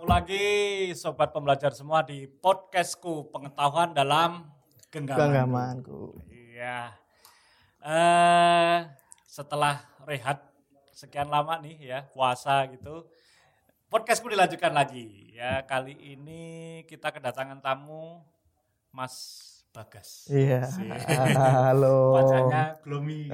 Ketemu lagi sobat pembelajar semua di podcastku pengetahuan dalam genggaman. Genggamanku. Iya. Eh setelah rehat sekian lama nih ya puasa gitu, podcastku dilanjutkan lagi ya. Kali ini kita kedatangan tamu Mas Bagas. Iya. Halo. Wajahnya gloomy.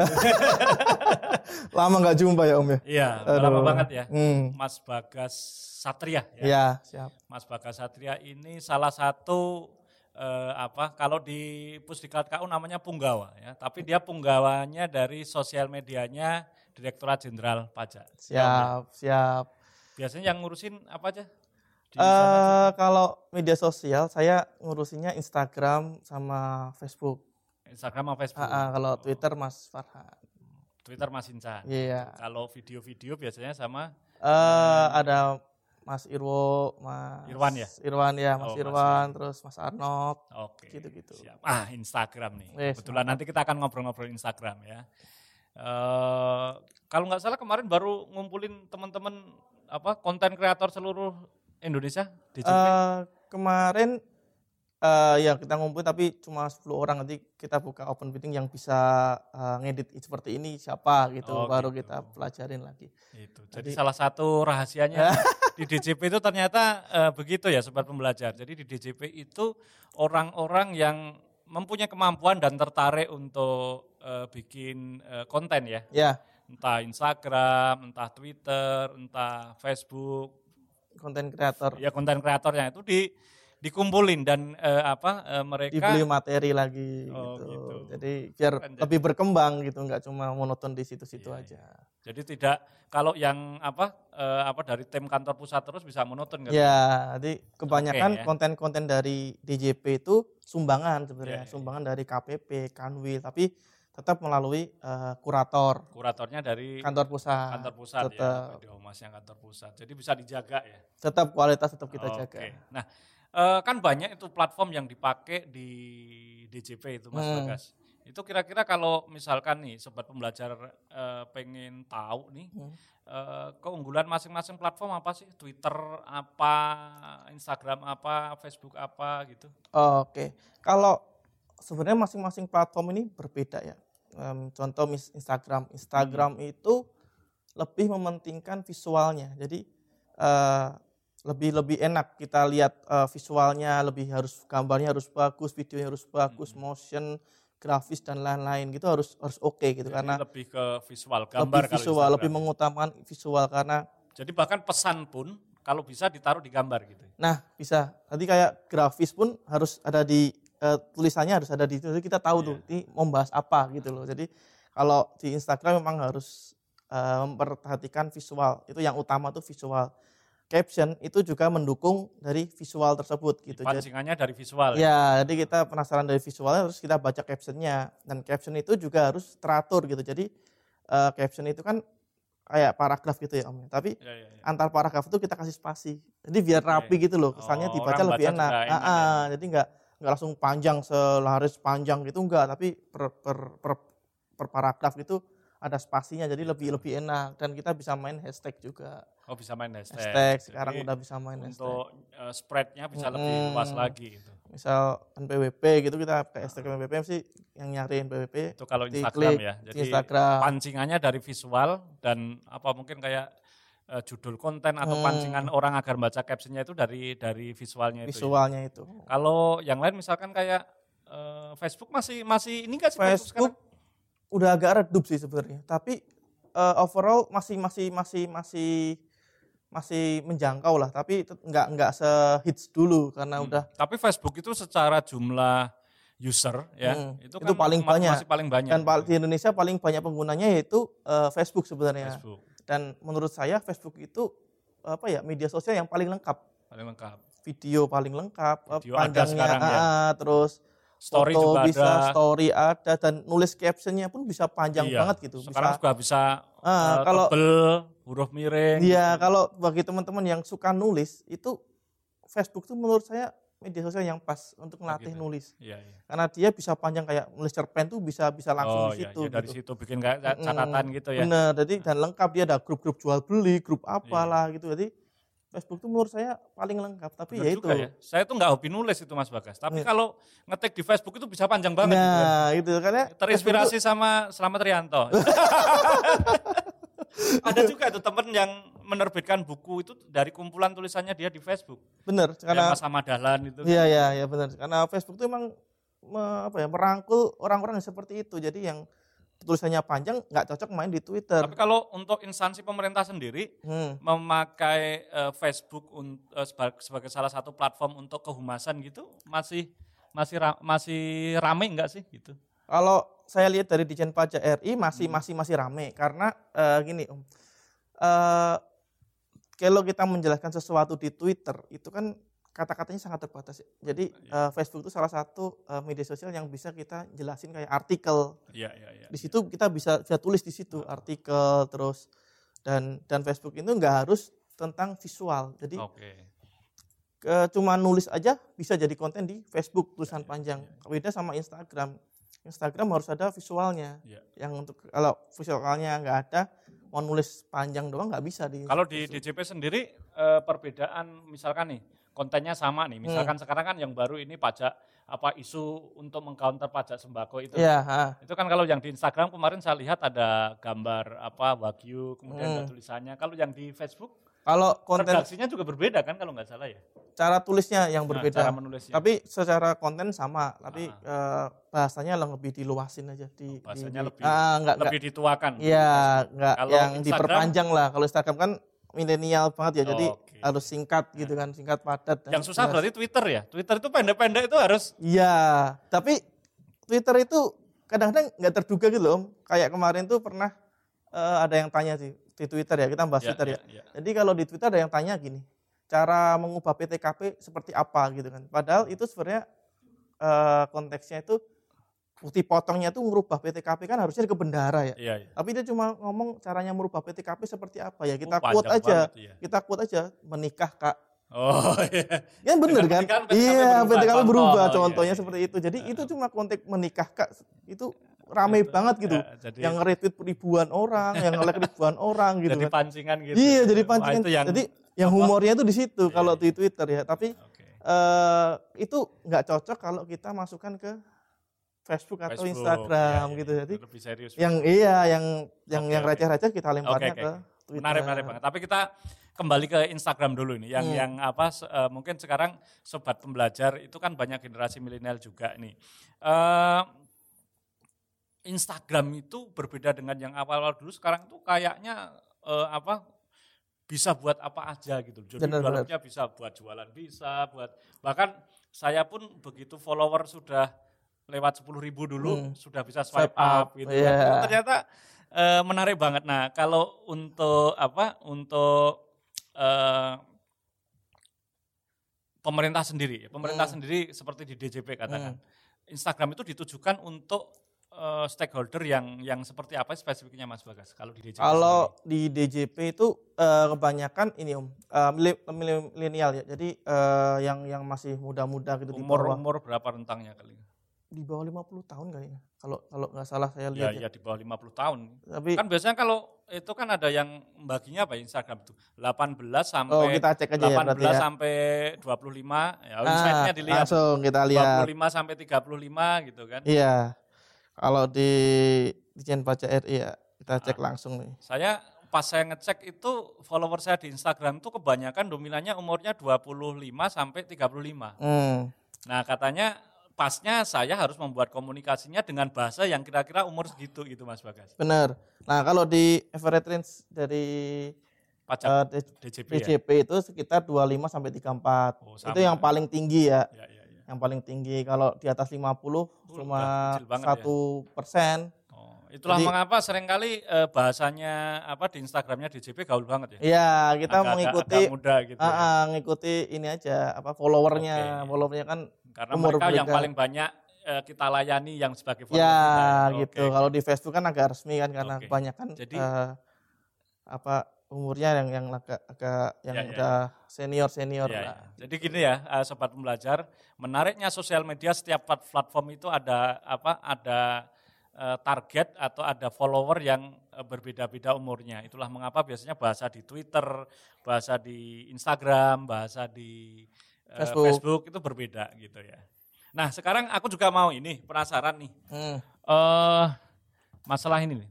Lama nggak jumpa ya Om ya? Iya, lama banget ya. Hmm. Mas Bagas Satria ya. Iya, siap. Mas Bagas Satria ini salah satu eh, apa kalau di Pusdiklat KU namanya punggawa ya, tapi dia punggawanya dari sosial medianya Direktorat Jenderal Pajak. Siap, siap. Biasanya yang ngurusin apa aja? Eh kalau media sosial saya ngurusinnya Instagram sama Facebook. Instagram sama Facebook. Ah, ah, kalau Twitter Mas Farhan. Twitter Mas Insan. Iya. Kalau video-video biasanya sama Eh ada Mas Irwo, Mas Irwan ya? Irwan ya, Mas Oh, Mas Irwan, terus Mas Arnold. Oke. Gitu-gitu. siap. Ah, Instagram nih. Wes, Kebetulan nanti kita akan ngobrol-ngobrol Instagram ya. Eh kalau nggak salah kemarin baru ngumpulin teman-teman apa konten kreator seluruh Indonesia di. Eh kemarin eh ya kita ngumpul tapi cuma 10 orang nanti kita buka open bidding yang bisa eh, ngedit seperti ini siapa gitu Oh, baru gitu. kita pelajarin lagi. Itu. Jadi salah satu rahasianya di DJP itu ternyata eh, begitu ya sobat pembelajar. Jadi di DJP itu orang-orang yang mempunyai kemampuan dan tertarik untuk eh, bikin eh, konten ya. Ya, Entah Instagram, entah Twitter, entah Facebook, konten kreator ya konten kreatornya itu di dikumpulin dan eh, apa eh, mereka dibeli materi lagi Oh, gitu. gitu. Jadi biar lebih berkembang gitu, nggak cuma monoton di situ-situ Iya, aja. jadi tidak kalau yang apa eh, apa dari tim kantor pusat terus bisa monoton kan? Ya, jadi kebanyakan ya. konten-konten dari DJP itu sumbangan sebenarnya, Iya, iya, sumbangan dari KPP, Kanwil, tapi tetap melalui eh, kurator Kuratornya dari kantor pusat. kantor pusat ya, tetap, Humas yang kantor pusat. Jadi bisa dijaga ya. tetap kualitas tetap kita Oke. jaga. Nah, eh, kan banyak itu platform yang dipakai di DJP itu Mas Hmm. Bagas. Itu kira-kira kalau misalkan nih sobat pembelajar eh, pengen tahu nih Hmm. eh, keunggulan masing-masing platform apa sih? Twitter apa, Instagram apa, Facebook apa gitu. Oke, kalau sebenarnya masing-masing platform ini berbeda ya. Em, contoh mis Instagram, Instagram Hmm. itu lebih mementingkan visualnya. Jadi eh, lebih lebih enak kita lihat eh, visualnya, lebih harus gambarnya harus bagus, videonya harus bagus, Hmm. motion, grafis dan lain-lain gitu harus harus oke gitu Jadi karena lebih ke visual gambar lebih visual, lebih mengutamakan visual karena Jadi bahkan pesan pun kalau bisa ditaruh di gambar gitu. Nah, bisa. Nanti kayak grafis pun harus ada di eh, tulisannya harus ada di situ. Jadi kita tahu Iya. tuh ini mau bahas apa gitu loh. Jadi kalau di Instagram memang harus eh, memperhatikan visual. Itu yang utama tuh visual. Caption itu juga mendukung dari visual tersebut gitu. Pancingannya dari visual. ya, jadi kita penasaran dari visualnya terus kita baca captionnya dan caption itu juga harus teratur gitu. Jadi eh, caption itu kan kayak paragraf gitu ya Om. Tapi Ya, ya, ya. antar paragraf itu kita kasih spasi. Jadi biar rapi gitu loh, kesannya Oh, dibaca lebih enak. enak Ah, ah, Jadi nggak nggak langsung panjang selaris panjang gitu enggak, tapi per per per, per paragraf gitu ada spasinya jadi lebih lebih enak dan kita bisa main hashtag juga. Oh bisa main hashtag. Hashtag Jadi sekarang udah bisa main hashtag. untuk eh, spreadnya bisa lebih luas lagi gitu. Misal NPWP gitu kita pakai hashtag NPWP sih yang nyari NPWP Itu kalau di Instagram klik ya. di Jadi Instagram. pancingannya dari visual dan apa mungkin kayak eh, judul konten atau Hmm. pancingan orang agar baca captionnya itu dari dari visualnya itu. ya. visualnya itu. Kalau yang lain misalkan kayak eh, Facebook masih masih ini nggak sih Facebook sekarang? udah agak redup sih sebenarnya, tapi eh, overall masih masih masih masih masih menjangkau lah, tapi nggak nggak sehits dulu karena Hmm. udah Tapi Facebook itu secara jumlah user ya Hmm, itu, itu kan paling ma- banyak. masih paling banyak. dan di Indonesia paling banyak penggunanya yaitu eh, Facebook sebenarnya. Facebook Dan menurut saya Facebook itu apa ya media sosial yang paling lengkap, paling lengkap. video paling lengkap, eh, Video ada panjangnya, sekarang ya. ah, terus Story foto juga bisa, ada. story ada dan nulis captionnya pun bisa panjang Iya, banget gitu. Sekarang bisa, juga bisa Ah, eh, kalau- tebel, huruf miring. Iya, kalau bagi teman-teman yang suka nulis itu Facebook tuh menurut saya media sosial yang pas untuk melatih gitu. nulis. Iya, iya. Karena dia bisa panjang kayak nulis cerpen tuh bisa bisa langsung oh, di iya, situ. iya, dari gitu. situ bikin kayak catatan Mm-mm. gitu ya. Bener, jadi dan lengkap dia ada grup-grup jual beli, grup apalah gitu. Jadi Facebook itu menurut saya paling lengkap. Tapi Benar ya itu. ya. Saya tuh nggak hobi nulis itu Mas Bagas. Tapi Iya. kalau ngetik di Facebook itu bisa panjang banget. gitu kan. Nah, itu karena Terinspirasi sama Slamet Rianto. Ada juga itu temen yang menerbitkan buku itu dari kumpulan tulisannya dia di Facebook. benar Kayak karena Mas Ahmad Dahlan itu. kan. Iya iya iya benar. Karena Facebook itu emang me- apa ya merangkul orang-orang yang seperti itu. Jadi yang tulisannya panjang nggak cocok main di Twitter. Tapi kalau untuk instansi pemerintah sendiri Hmm. memakai eh, Facebook un- eh, seba- sebagai salah satu platform untuk kehumasan gitu masih masih ra- masih rame enggak sih gitu? Kalau saya lihat dari Dijen Pajak RI Hmm. masih masih masih rame karena eh, gini Om. Eh, kalau kita menjelaskan sesuatu di Twitter itu kan kata-katanya sangat terbatas. ya. Jadi Iya. eh, Facebook itu salah satu eh, media sosial yang bisa kita jelasin kayak artikel. Iya iya iya. Di situ kita bisa bisa tulis di situ artikel terus dan dan Facebook itu nggak harus tentang visual. Jadi Oke. ke, cuma nulis aja bisa jadi konten di Facebook tulisan iya, panjang. Beda sama Instagram. Instagram harus ada visualnya. Iya. Yang untuk kalau visualnya nggak ada, mau nulis panjang doang nggak bisa di. Kalau di. DJP sendiri eh, perbedaan misalkan nih kontennya sama Hmm. nih. Misalkan sekarang kan yang baru ini pajak apa isu untuk mengcounter pajak sembako itu. Iya, ha. Itu kan kalau yang di Instagram kemarin saya lihat ada gambar apa wagyu kemudian ada Hmm. tulisannya. Kalau yang di Facebook Kalau konten redaksinya juga berbeda kan kalau nggak salah ya. Cara tulisnya yang Nah, berbeda. cara menulisnya. Tapi secara konten sama, tapi eh, bahasanya lebih diluasin aja di. Bahasanya di- lebih- ah, nggak, nggak, lebih dituakan. Iya, nggak Kalau yang Instagram- diperpanjang lah. Kalau Instagram kan milenial banget ya, jadi Oke. harus singkat gitu kan, singkat padat. Yang susah jelas. berarti Twitter ya. Twitter itu pendek-pendek itu harus Iya, tapi Twitter itu kadang-kadang nggak terduga gitu loh. Om. Kayak kemarin tuh pernah eh, ada yang tanya sih di Twitter ya, kita bahas Ya, Twitter ya. ya, ya. Jadi kalau di Twitter ada yang tanya gini, cara mengubah PTKP seperti apa gitu kan. Padahal itu sebenarnya eh, konteksnya itu bukti potongnya tuh merubah PTKP kan harusnya ke bendara ya. Iya, iya. Tapi dia cuma ngomong caranya merubah PTKP seperti apa ya. Kita Oh, quote aja. banget, iya. Kita quote aja menikah Kak. Oh iya. Ya bener kan? PTKP Iya, berubah, PTKP contoh. berubah Iya, contohnya iya. seperti itu. Jadi itu cuma konteks menikah Kak. Itu rame Itu, banget gitu. ya, jadi yang retweet ribuan orang, yang nge-like ribuan orang gitu jadi kan. pancingan gitu. Iya, jadi Wah, pancingan. itu yang Jadi yang apa? humornya itu di situ Iya, kalau di Twitter ya. Tapi Oke. eh itu nggak cocok kalau kita masukkan ke Facebook atau Facebook, Instagram iya, gitu. iya, Jadi lebih serius. yang iya yang yang Oke, yang receh-receh kita lemparnya Oke, oke, ke. Twitter. Menarik, menarik banget. Tapi kita kembali ke Instagram dulu nih. Yang Hmm. yang apa? eh, mungkin sekarang sobat pembelajar itu kan banyak generasi milenial juga nih. Eh, Instagram itu berbeda dengan yang awal-awal dulu. Sekarang itu kayaknya eh, apa? Bisa buat apa aja gitu. Jadi dalamnya bisa buat jualan, bisa buat bahkan saya pun begitu follower sudah lewat 10.000 ribu dulu Hmm. sudah bisa Swipe swipe up, up, gitu. iya. kan. Itu ternyata eh, menarik banget. Nah, kalau untuk apa? Untuk eh, pemerintah sendiri, pemerintah Hmm. sendiri seperti di DJP katakan, Instagram itu ditujukan untuk eh, stakeholder yang yang seperti apa spesifiknya Mas Bagas? Kalau di DJP Kalau di DJP itu eh, kebanyakan ini om mile- milenial ya. Jadi eh, yang yang masih muda-muda gitu di umur bawah umur berapa rentangnya kali? di bawah 50 tahun kayaknya. Kalau kalau nggak salah saya Ya, lihat ya. ya di bawah 50 tahun. Tapi Kan biasanya kalau itu kan ada yang baginya apa ya, Instagram itu 18 sampai oh kita cek aja ya 18 berarti ya. sampai 25 ya Ah, insight-nya dilihat langsung kita lihat. 25 sampai 35 gitu kan. Iya. Kalau di Dijen Pajak RI ya kita cek langsung nih. Saya pas saya ngecek itu follower saya di Instagram itu kebanyakan dominannya umurnya 25 sampai 35. Hmm. Nah, katanya pasnya saya harus membuat komunikasinya dengan bahasa yang kira-kira umur segitu gitu Mas Bagas. Benar. Nah, kalau di average range dari Pajak eh, DJP ya. DJP itu sekitar 25 sampai 34. Oh, itu yang paling tinggi ya. Ya, ya, ya. Yang paling tinggi kalau di atas 50 cuma udah kecil banget ya. satu persen. Oh, itulah Jadi- mengapa sering kali eh, bahasanya apa di Instagramnya DJP gaul banget ya. Iya, kita Agak-agak- mengikuti agak muda gitu. ah, ya. ah, ngikuti ini aja apa followernya. Oke. Followernya kan Karena umur mereka yang paling banyak eh, kita layani yang sebagai follower ya kita. gitu. Oke. Kalau di Facebook kan agak resmi kan karena Oke. kebanyakan Jadi- eh, apa umurnya yang yang agak, agak yang Ya, ya, udah senior senior Iya, lah. iya. Jadi gini ya, eh, sobat pembelajar, menariknya sosial media setiap plat- platform itu ada apa? Ada eh, target atau ada follower yang eh, berbeda-beda umurnya. Itulah mengapa biasanya bahasa di Twitter, bahasa di Instagram, bahasa di Facebook. Facebook itu berbeda gitu ya. Nah, sekarang aku juga mau ini penasaran nih. Hmm. eh masalah ini nih.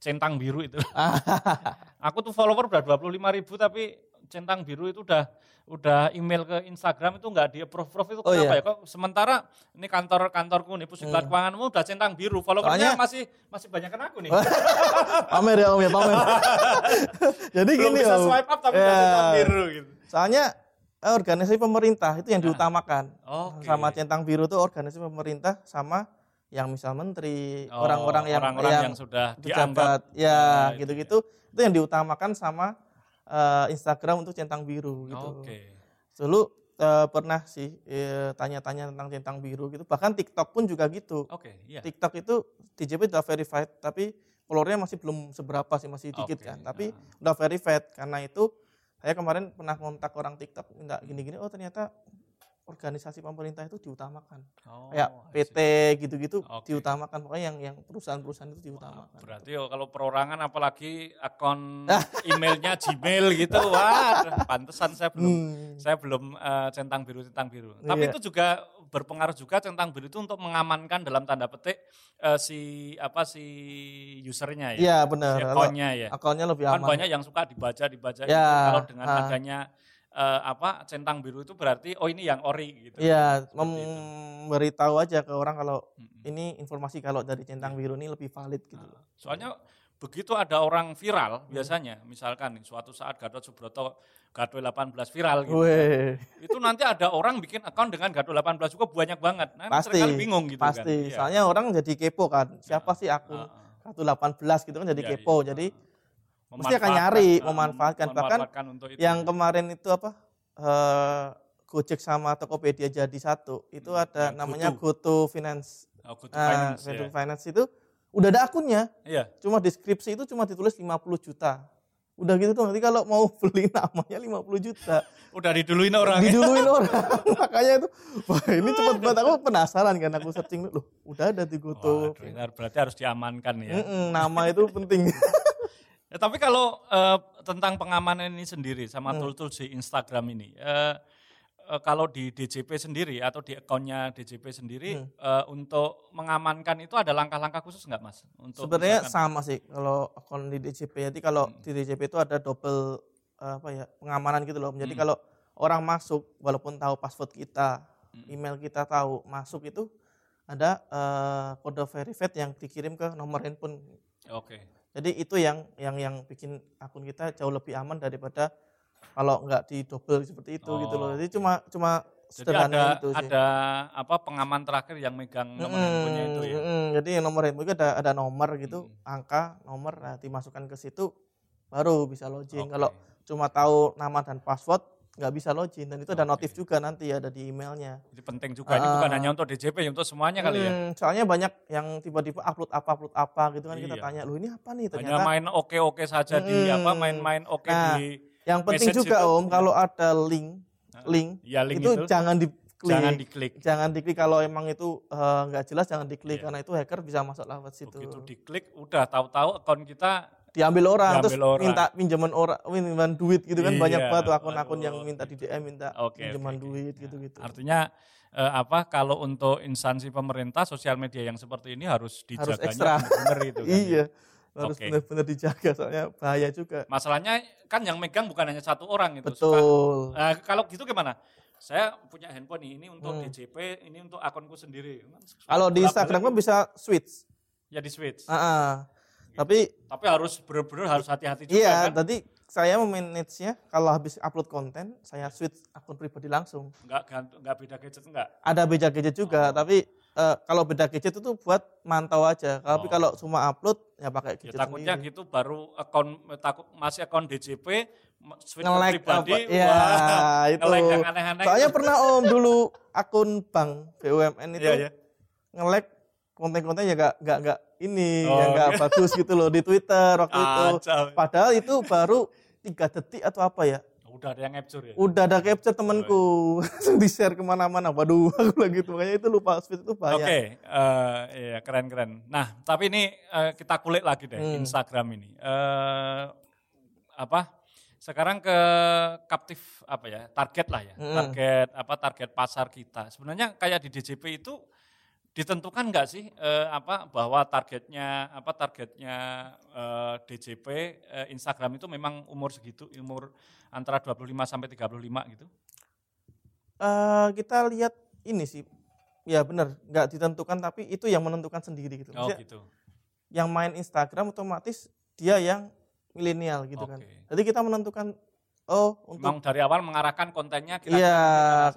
Centang biru itu. aku tuh follower udah 25 ribu tapi centang biru itu udah udah email ke Instagram itu nggak di approve approve itu Oh, kenapa iya. ya kok sementara ini kantor kantorku nih pusat keuanganmu udah centang biru followernya Soalnya- masih masih banyak kan aku nih pamer ya om ya pamer. Jadi belum gini bisa om. swipe up tapi Ya. udah centang biru gitu Soalnya eh, organisasi pemerintah itu yang diutamakan. Ah. Oke. Sama centang biru itu organisasi pemerintah sama yang misal menteri, Oh, orang-orang yang orang-orang yang, yang sudah dianggap pejabat, ya Ah, itu gitu-gitu itu yang diutamakan sama eh, Instagram untuk centang biru gitu. oke Dulu eh, pernah sih eh, tanya-tanya tentang centang biru gitu. Bahkan TikTok pun juga gitu. oke iya TikTok itu DJP udah verified tapi followernya masih belum seberapa sih masih dikit Oke, kan. Tapi ah. udah verified karena itu saya kemarin pernah kontak orang TikTok minta gini-gini oh ternyata organisasi pemerintah itu diutamakan. Oh, Kayak see. PT gitu-gitu Oke. diutamakan pokoknya yang yang perusahaan-perusahaan itu diutamakan. Berarti oh, kalau perorangan apalagi akun emailnya Gmail gitu, wah pantesan saya belum Hmm. saya belum eh, centang biru centang biru. Tapi Iya. itu juga berpengaruh juga centang biru itu untuk mengamankan dalam tanda petik eh, si apa si usernya ya, Iya si benar. Kalau akunnya ya. akunnya lebih Kan aman. banyak yang suka dibaca dibaca gitu. Ya, Kalau dengan ah. adanya eh, apa centang biru itu berarti oh ini yang ori gitu. Iya, memberitahu aja ke orang kalau Mm-mm. ini informasi kalau dari centang biru ini lebih valid gitu. Nah, Soalnya begitu ada orang viral biasanya, misalkan suatu saat Gatot Subroto Gatot 18 viral gitu. Weh, Itu nanti ada orang bikin akun dengan Gatot 18 juga banyak banget. Nah, pasti. bingung gitu kan. pasti. Iya. Soalnya orang jadi kepo kan. Siapa sih akun Ah, ah. kartu 18 gitu kan jadi Iya, kepo. iya. Jadi Ah. Mesti akan nyari, memanfaatkan. Bahkan memanfaatkan untuk itu. yang kemarin itu apa? eh, Gojek sama Tokopedia jadi satu. Itu Hmm, ada yang namanya GoTo. GoTo Finance. Oh, Good Nah, Finance, GoTo ya. Finance itu udah ada akunnya. Iya. Cuma deskripsi itu cuma ditulis 50 juta. Udah gitu dong. Nanti kalau mau beli namanya 50 juta. Udah diduluin orang ya. diduluin orang makanya itu wah ini cepet banget aku penasaran kan aku searching loh udah ada di GoTo ini berarti harus diamankan ya. Mm-mm, nama itu penting Ya, tapi kalau eh, tentang pengamanan ini sendiri sama Hmm. tool-tools di Instagram ini, eh, eh, kalau di DJP sendiri atau di akunnya DJP sendiri Hmm. eh, untuk mengamankan itu ada langkah-langkah khusus nggak mas? Untuk sebenarnya misalkan- sama sih kalau akun di DJP jadi kalau Hmm. di DJP itu ada double eh, apa ya pengamanan gitu loh jadi Hmm. kalau orang masuk walaupun tahu password kita Hmm. email kita tahu masuk itu ada eh, kode verified yang dikirim ke nomor handphone Oke. Jadi itu yang yang yang bikin akun kita jauh lebih aman daripada kalau nggak di double seperti itu gitu loh. Oh, Jadi cuma cuma Jadi sederhana ada itu sih. ada apa pengaman terakhir yang megang nomor Mm-mm, handphonenya itu ya. mm-mm. Jadi nomor handphone itu ada ada nomor gitu, Mm. angka, nomor nah, dimasukkan ke situ baru bisa login. Oke. Kalau cuma tahu nama dan password nggak bisa login dan itu ada notif juga nanti ada di emailnya. Jadi penting juga ini bukan Ah. hanya untuk DJP, untuk semuanya kali ya. Hmm, Soalnya banyak yang tiba-tiba upload apa upload apa gitu kan kita Iya. tanya, "Loh ini apa nih?" Hanya Ternyata main oke-oke saja di Mm-mm. apa main-main oke Nah, di yang penting juga itu. Om kalau ada link link ya link itu, itu, jangan diklik. jangan diklik. Jangan diklik kalau emang itu eh, nggak jelas jangan diklik Iya. karena itu hacker bisa masuk lewat situ. Begitu diklik udah tahu-tahu akun kita Diambil orang terus Diambil orang. minta pinjaman orang, pinjaman duit gitu kan Iya, banyak banget akun-akun yang minta di DM minta Oke, pinjaman oke. duit Ya, gitu-gitu. Artinya eh, apa kalau untuk instansi pemerintah sosial media yang seperti ini harus dijaganya ekstra. benar itu kan. ya. iya. Harus Oke. benar-benar dijaga soalnya bahaya juga. Masalahnya kan yang megang bukan hanya satu orang itu. Suka- Betul. Nah, kalau gitu gimana? Saya punya handphone nih, ini untuk Hmm. DJP, ini untuk akunku sendiri. Kalau di Instagram kan bisa switch. ya di switch. Ah, ah. Tapi Tapi harus benar-benar harus hati-hati juga iya, kan. tadi saya memanage-nya kalau habis upload konten saya switch akun pribadi langsung. Enggak gantung, enggak beda gadget enggak. ada beda gadget juga, Oh. tapi eh, kalau beda gadget itu buat mantau aja. Tapi Oh. kalau cuma upload ya pakai Ya gadget takutnya sendiri. gitu baru akun takut masih akun DJP switch ke Nge-like pribadi. apa- ya, wah, itu. nge-like yang aneh-aneh. Soalnya pernah Om dulu akun bank BUMN itu Iya, iya. nge-like konten-konten ya gak, gak, gak ini, Oh, yang gak iya. bagus gitu loh di Twitter waktu itu. Kacau. Padahal itu baru tiga detik atau apa ya. Udah ada yang capture ya? Udah ada capture temanku, langsung di share ke mana-mana. Waduh, aku lagi tuh makanya itu lupa speed itu Oke, bahaya. eh, iya keren-keren. Nah, tapi ini eh, kita kulik lagi deh Hmm. Instagram ini. Eh, apa? Sekarang ke kaptif apa ya? Target lah ya. Hmm. Target apa? Target pasar kita. Sebenarnya kayak di DJP itu ditentukan nggak sih eh, apa bahwa targetnya apa targetnya eh, DJP eh, Instagram itu memang umur segitu umur antara 25 sampai 35 gitu. Eh, kita lihat ini sih, ya benar, nggak ditentukan tapi itu yang menentukan sendiri gitu. Oh Maksudnya gitu. Yang main Instagram otomatis dia yang milenial gitu kan. Oke. Jadi kita menentukan oh untuk Memang dari awal mengarahkan kontennya kita Iya,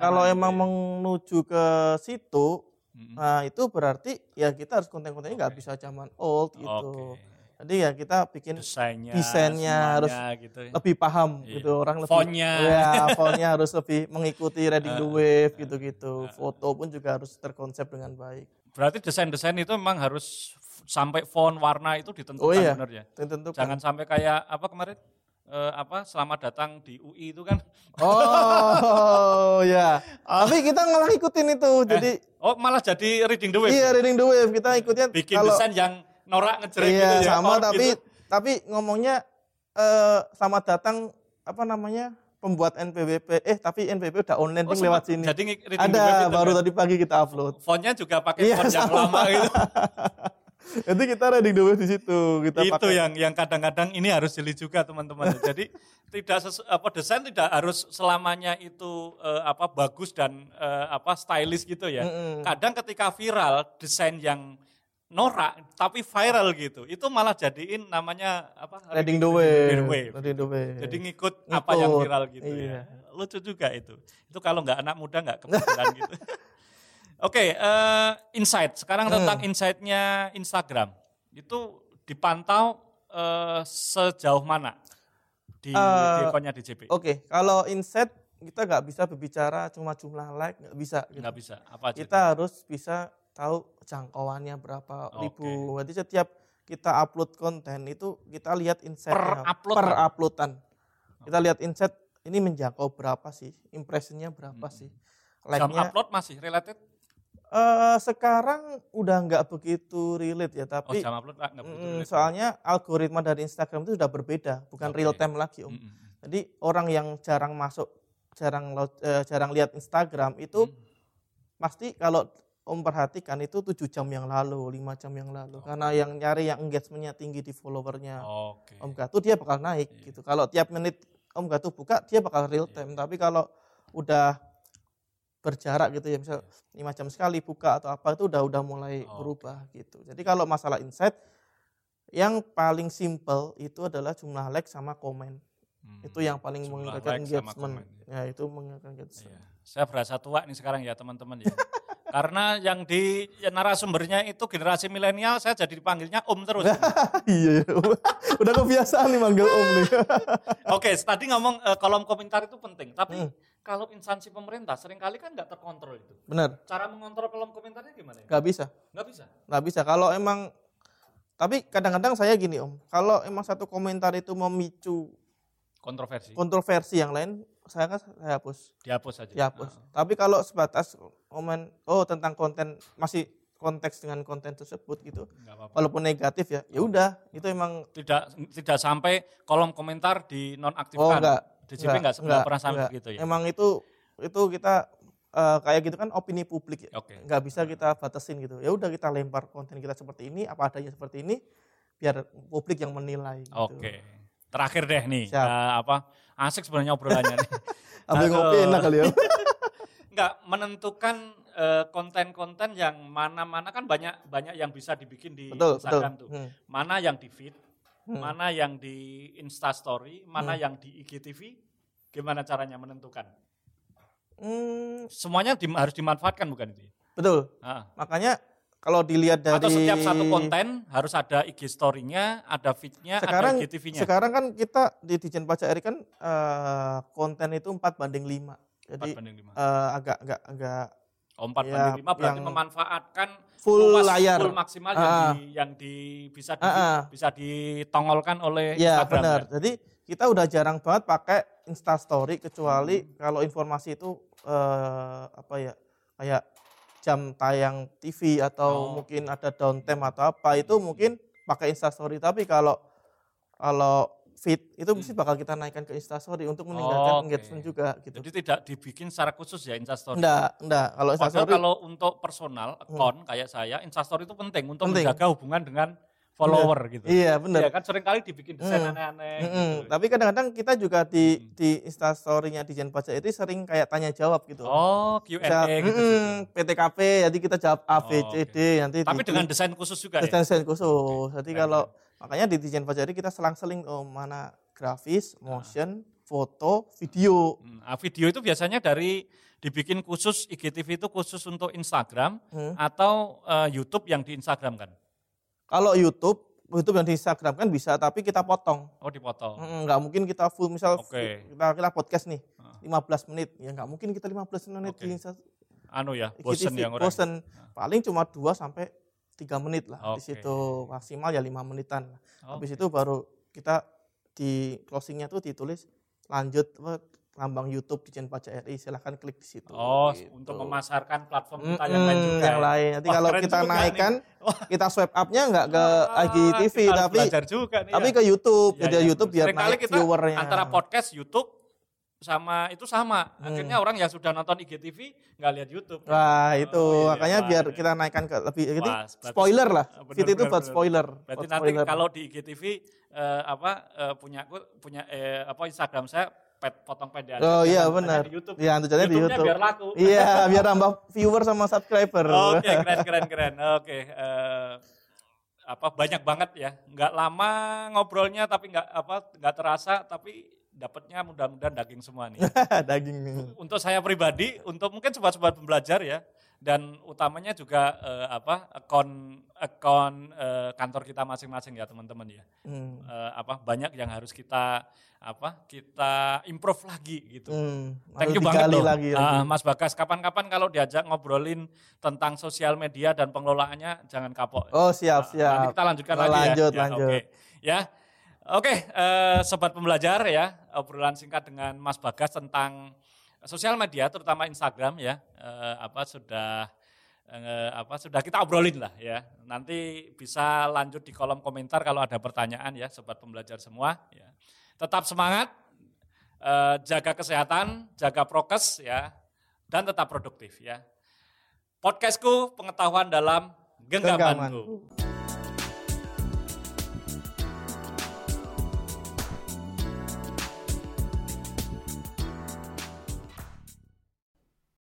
kalau emang gitu ya. menuju ke situ, Mm-mm. nah itu berarti ya kita harus konten-kontennya nggak Oke. bisa zaman old gitu. Oke. Jadi ya kita bikin Desainnya, desainnya harus gitu. ya. lebih paham Iya. gitu orang lebih Fontnya. ya fontnya harus lebih mengikuti reading the wave gitu-gitu foto pun juga harus terkonsep dengan baik Berarti desain-desain itu memang harus sampai font warna itu ditentukan Oh iya. benar ya. tentu Jangan sampai kayak apa kemarin eh, apa selamat datang di UI itu kan. oh ya tapi kita malah ikutin itu jadi Oh malah jadi reading the wave. iya reading the wave kita ikutnya Bikin kalau desain yang norak ngejreng iya gitu ya. sama Oh, tapi gitu. tapi ngomongnya eh selamat datang apa namanya pembuat NPWP eh tapi NPWP udah online Oh, ding lewat sini Jadi reading the wave ada baru kan. tadi pagi kita upload Fontnya juga pakai Iya, font yang sama. lama gitu. Jadi kita reading the wave di situ kita itu pakai yang yang kadang-kadang ini harus jeli juga teman-teman. Jadi tidak sesu- apa desain tidak harus selamanya itu eh, apa bagus dan eh, apa stylish gitu ya. Mm-mm. Kadang ketika viral desain yang norak tapi viral gitu, itu malah jadiin namanya apa? reading the reading wave. the wave. Reading the wave. Jadi ngikut, apa yang Ngikut, viral gitu iya. ya. Lucu juga itu. Itu kalau nggak anak muda nggak kepikiran gitu. Oke, eh, insight. Sekarang Hmm. tentang insight-nya Instagram. Itu dipantau eh, sejauh mana di, di Eh, akunnya DJP? Oke, kalau insight kita nggak bisa berbicara cuma jumlah like, nggak bisa. Gitu. Nggak bisa. Apa aja? Kita harus bisa tahu jangkauannya berapa Oke. ribu. Jadi setiap kita upload konten itu kita lihat insightnya Per upload per uploadan. Kita lihat insight ini menjangkau berapa sih, impressionnya berapa Mm-mm. sih, Jam like-nya. upload masih related? Eh, sekarang udah nggak begitu relate ya, Oh, tapi jam upload nggak begitu relate. soalnya algoritma dari Instagram itu sudah berbeda, bukan Oke. real time lagi om. Mm, mm, mm. Jadi orang yang jarang masuk, jarang eh, jarang lihat Instagram itu Mm. pasti kalau Om perhatikan itu tujuh jam yang lalu, lima jam yang lalu. Oke. Karena yang nyari yang engagementnya tinggi di followernya Oke. Om Gatu dia bakal naik Iya. gitu. Kalau tiap menit Om Gatu buka dia bakal real Iya. time. Tapi kalau udah berjarak gitu ya, misal lima jam sekali buka atau apa itu udah udah mulai Oke. berubah gitu. Jadi kalau masalah insight yang paling simple itu adalah jumlah like sama komen. Hmm. Itu yang paling Jumlah menggerakkan like engagement. komen, Ya, itu menggerakkan engagement. Iya. Saya berasa tua nih sekarang ya teman-teman ya. Karena yang di ya, narasumbernya itu generasi milenial, saya jadi dipanggilnya Om terus. iya, udah kebiasaan nih manggil Om nih. Oke, tadi ngomong eh, kolom komentar itu penting. Tapi Hmm. Kalau instansi pemerintah sering kali kan nggak terkontrol itu. Bener, Cara mengontrol kolom komentarnya gimana ya? nggak bisa. Nggak bisa. nggak bisa kalau emang tapi kadang-kadang saya gini om kalau emang satu komentar itu memicu Kontroversi. kontroversi yang lain saya kan saya hapus Dihapus saja. dihapus Ah, tapi kalau sebatas komen oh tentang konten masih konteks dengan konten tersebut gitu nggak apa-apa. walaupun negatif ya ya udah itu emang Tidak tidak sampai kolom komentar di oh nonaktifkan. enggak DJP nggak pernah sampai begitu ya. emang itu itu kita eh, kayak gitu kan opini publik ya Oke. nggak bisa kita batasin gitu ya udah kita lempar konten kita seperti ini apa adanya seperti ini biar publik yang menilai gitu. Oke. Terakhir deh nih, Siap. eh, apa asik sebenarnya obrolannya nih. Ambil ngopi enak kali ya. Enggak menentukan eh, konten-konten yang mana-mana kan banyak banyak yang bisa dibikin di betul, betul. Instagram tuh. Hmm, Mana yang di feed, hmm. mana yang di Insta Story, mana Hmm. yang di IGTV. Gimana caranya menentukan? Hmm, Semuanya di- harus dimanfaatkan bukan itu? ya? betul. Ah. Makanya kalau dilihat dari Atau setiap satu konten harus ada IG story-nya, ada feed-nya, sekarang ada IGTV-nya. sekarang kan kita di Dijen Pajak RI kan eh, konten itu 4 banding 5. 4 Jadi banding 5. eh, agak agak agak Oh, 4 ya, banding 5 berarti yang memanfaatkan full luas, layar. full maksimal yang, Ah. di, yang di bisa di, Ah, ah. bisa ditongolkan oleh Ya Instagram. benar. kan? Jadi kita udah jarang banget pakai Instastory kecuali kalau informasi itu eh, apa ya kayak jam tayang TV atau Oh. mungkin ada downtime atau apa itu mungkin pakai Instastory tapi kalau kalau feed itu mesti bakal kita naikkan ke Instastory untuk meningkatkan Oke. engagement juga gitu. Jadi tidak dibikin secara khusus ya Instastory. Enggak, enggak. Kalau Padahal Instastory kalau untuk personal account kayak saya, Instastory itu penting untuk Penting. menjaga hubungan dengan follower gitu. iya benar. Iya kan sering kali dibikin desain Hmm. aneh-aneh. Mm-mm. gitu. Tapi kadang-kadang kita juga di Hmm. di Instastory-nya di Jen Pajak itu sering kayak tanya jawab gitu. Oh, Misal, Q&A gitu. mm-mm, PTKP jadi kita jawab A, B, Oh, C, oke. D nanti Tapi di- dengan desain khusus juga ya. desain-desain khusus. Jadi keren, kalau makanya di Dijen Pajak kita selang-seling oh mana grafis, motion, foto, video. Hmm, ah, video itu biasanya dari dibikin khusus IGTV itu khusus untuk Instagram Hmm. atau eh, YouTube yang di Instagram kan? Kalau YouTube YouTube yang di Instagram kan bisa tapi kita potong. Oh dipotong. Mm, nggak mungkin kita full misal Oke. kita kita podcast nih Ah. 15 menit ya nggak mungkin kita 15 menit Oke. di Insta- Anu ya, bosen yang orang. bosen. paling cuma 2 sampai 3 menit lah di Oke. situ maksimal ya 5 menitan Oh, habis itu baru kita di closingnya tuh ditulis lanjut apa, lambang YouTube Dijen Pajak RI silahkan klik di situ Oh, gitu. untuk memasarkan platform kita yang lain juga. yang ya? lain nanti Wah, kalau kita nih. naikkan kita swipe up-nya nggak ke Ah, IGTV tapi juga nih tapi ya. ke YouTube jadi iya, YouTube biar Seringkali naik kita viewernya Antara podcast, YouTube sama itu sama. Hmm. Akhirnya orang yang sudah nonton IGTV nggak lihat YouTube. Wah itu Oh, iya, makanya wah, biar iya. kita naikkan ke lebih Wah, spoiler lah Ah, bener, fit itu buat spoiler Berarti buat nanti spoiler. kalau di IGTV eh, apa eh, punya aku punya eh, apa Instagram saya pet, potong pendek aja. oh iya benar di YouTube. iya tujuannya di YouTube biar laku. iya biar nambah viewer sama subscriber Oke, keren keren keren. Oke, eh, apa banyak banget ya. Nggak lama ngobrolnya tapi nggak apa nggak terasa tapi dapatnya mudah-mudahan daging semua nih. daging nih untuk saya pribadi, untuk mungkin sobat-sobat pembelajar ya, dan utamanya juga eh, apa akun akun eh, kantor kita masing-masing ya teman-teman ya. Hmm. Eh, apa banyak yang harus kita apa kita improve lagi gitu. Hmm. Thank Harus you banget loh, lagi, Ah, lagi. Mas Bagas. Kapan-kapan kalau diajak ngobrolin tentang sosial media dan pengelolaannya, jangan kapok. oh siap Nanti siap kita lanjutkan Oh, lagi ya. lanjut, ya. lanjut. Oke, ya. Oke, eh, sobat pembelajar ya, obrolan singkat dengan Mas Bagas tentang sosial media, terutama Instagram ya. Eh, apa sudah eh, apa sudah kita obrolin lah ya. Nanti bisa lanjut di kolom komentar kalau ada pertanyaan ya, sobat pembelajar semua. Ya. Tetap semangat, eh, jaga kesehatan, jaga prokes ya, dan tetap produktif ya. Podcastku pengetahuan dalam genggamanku. Genggamanku.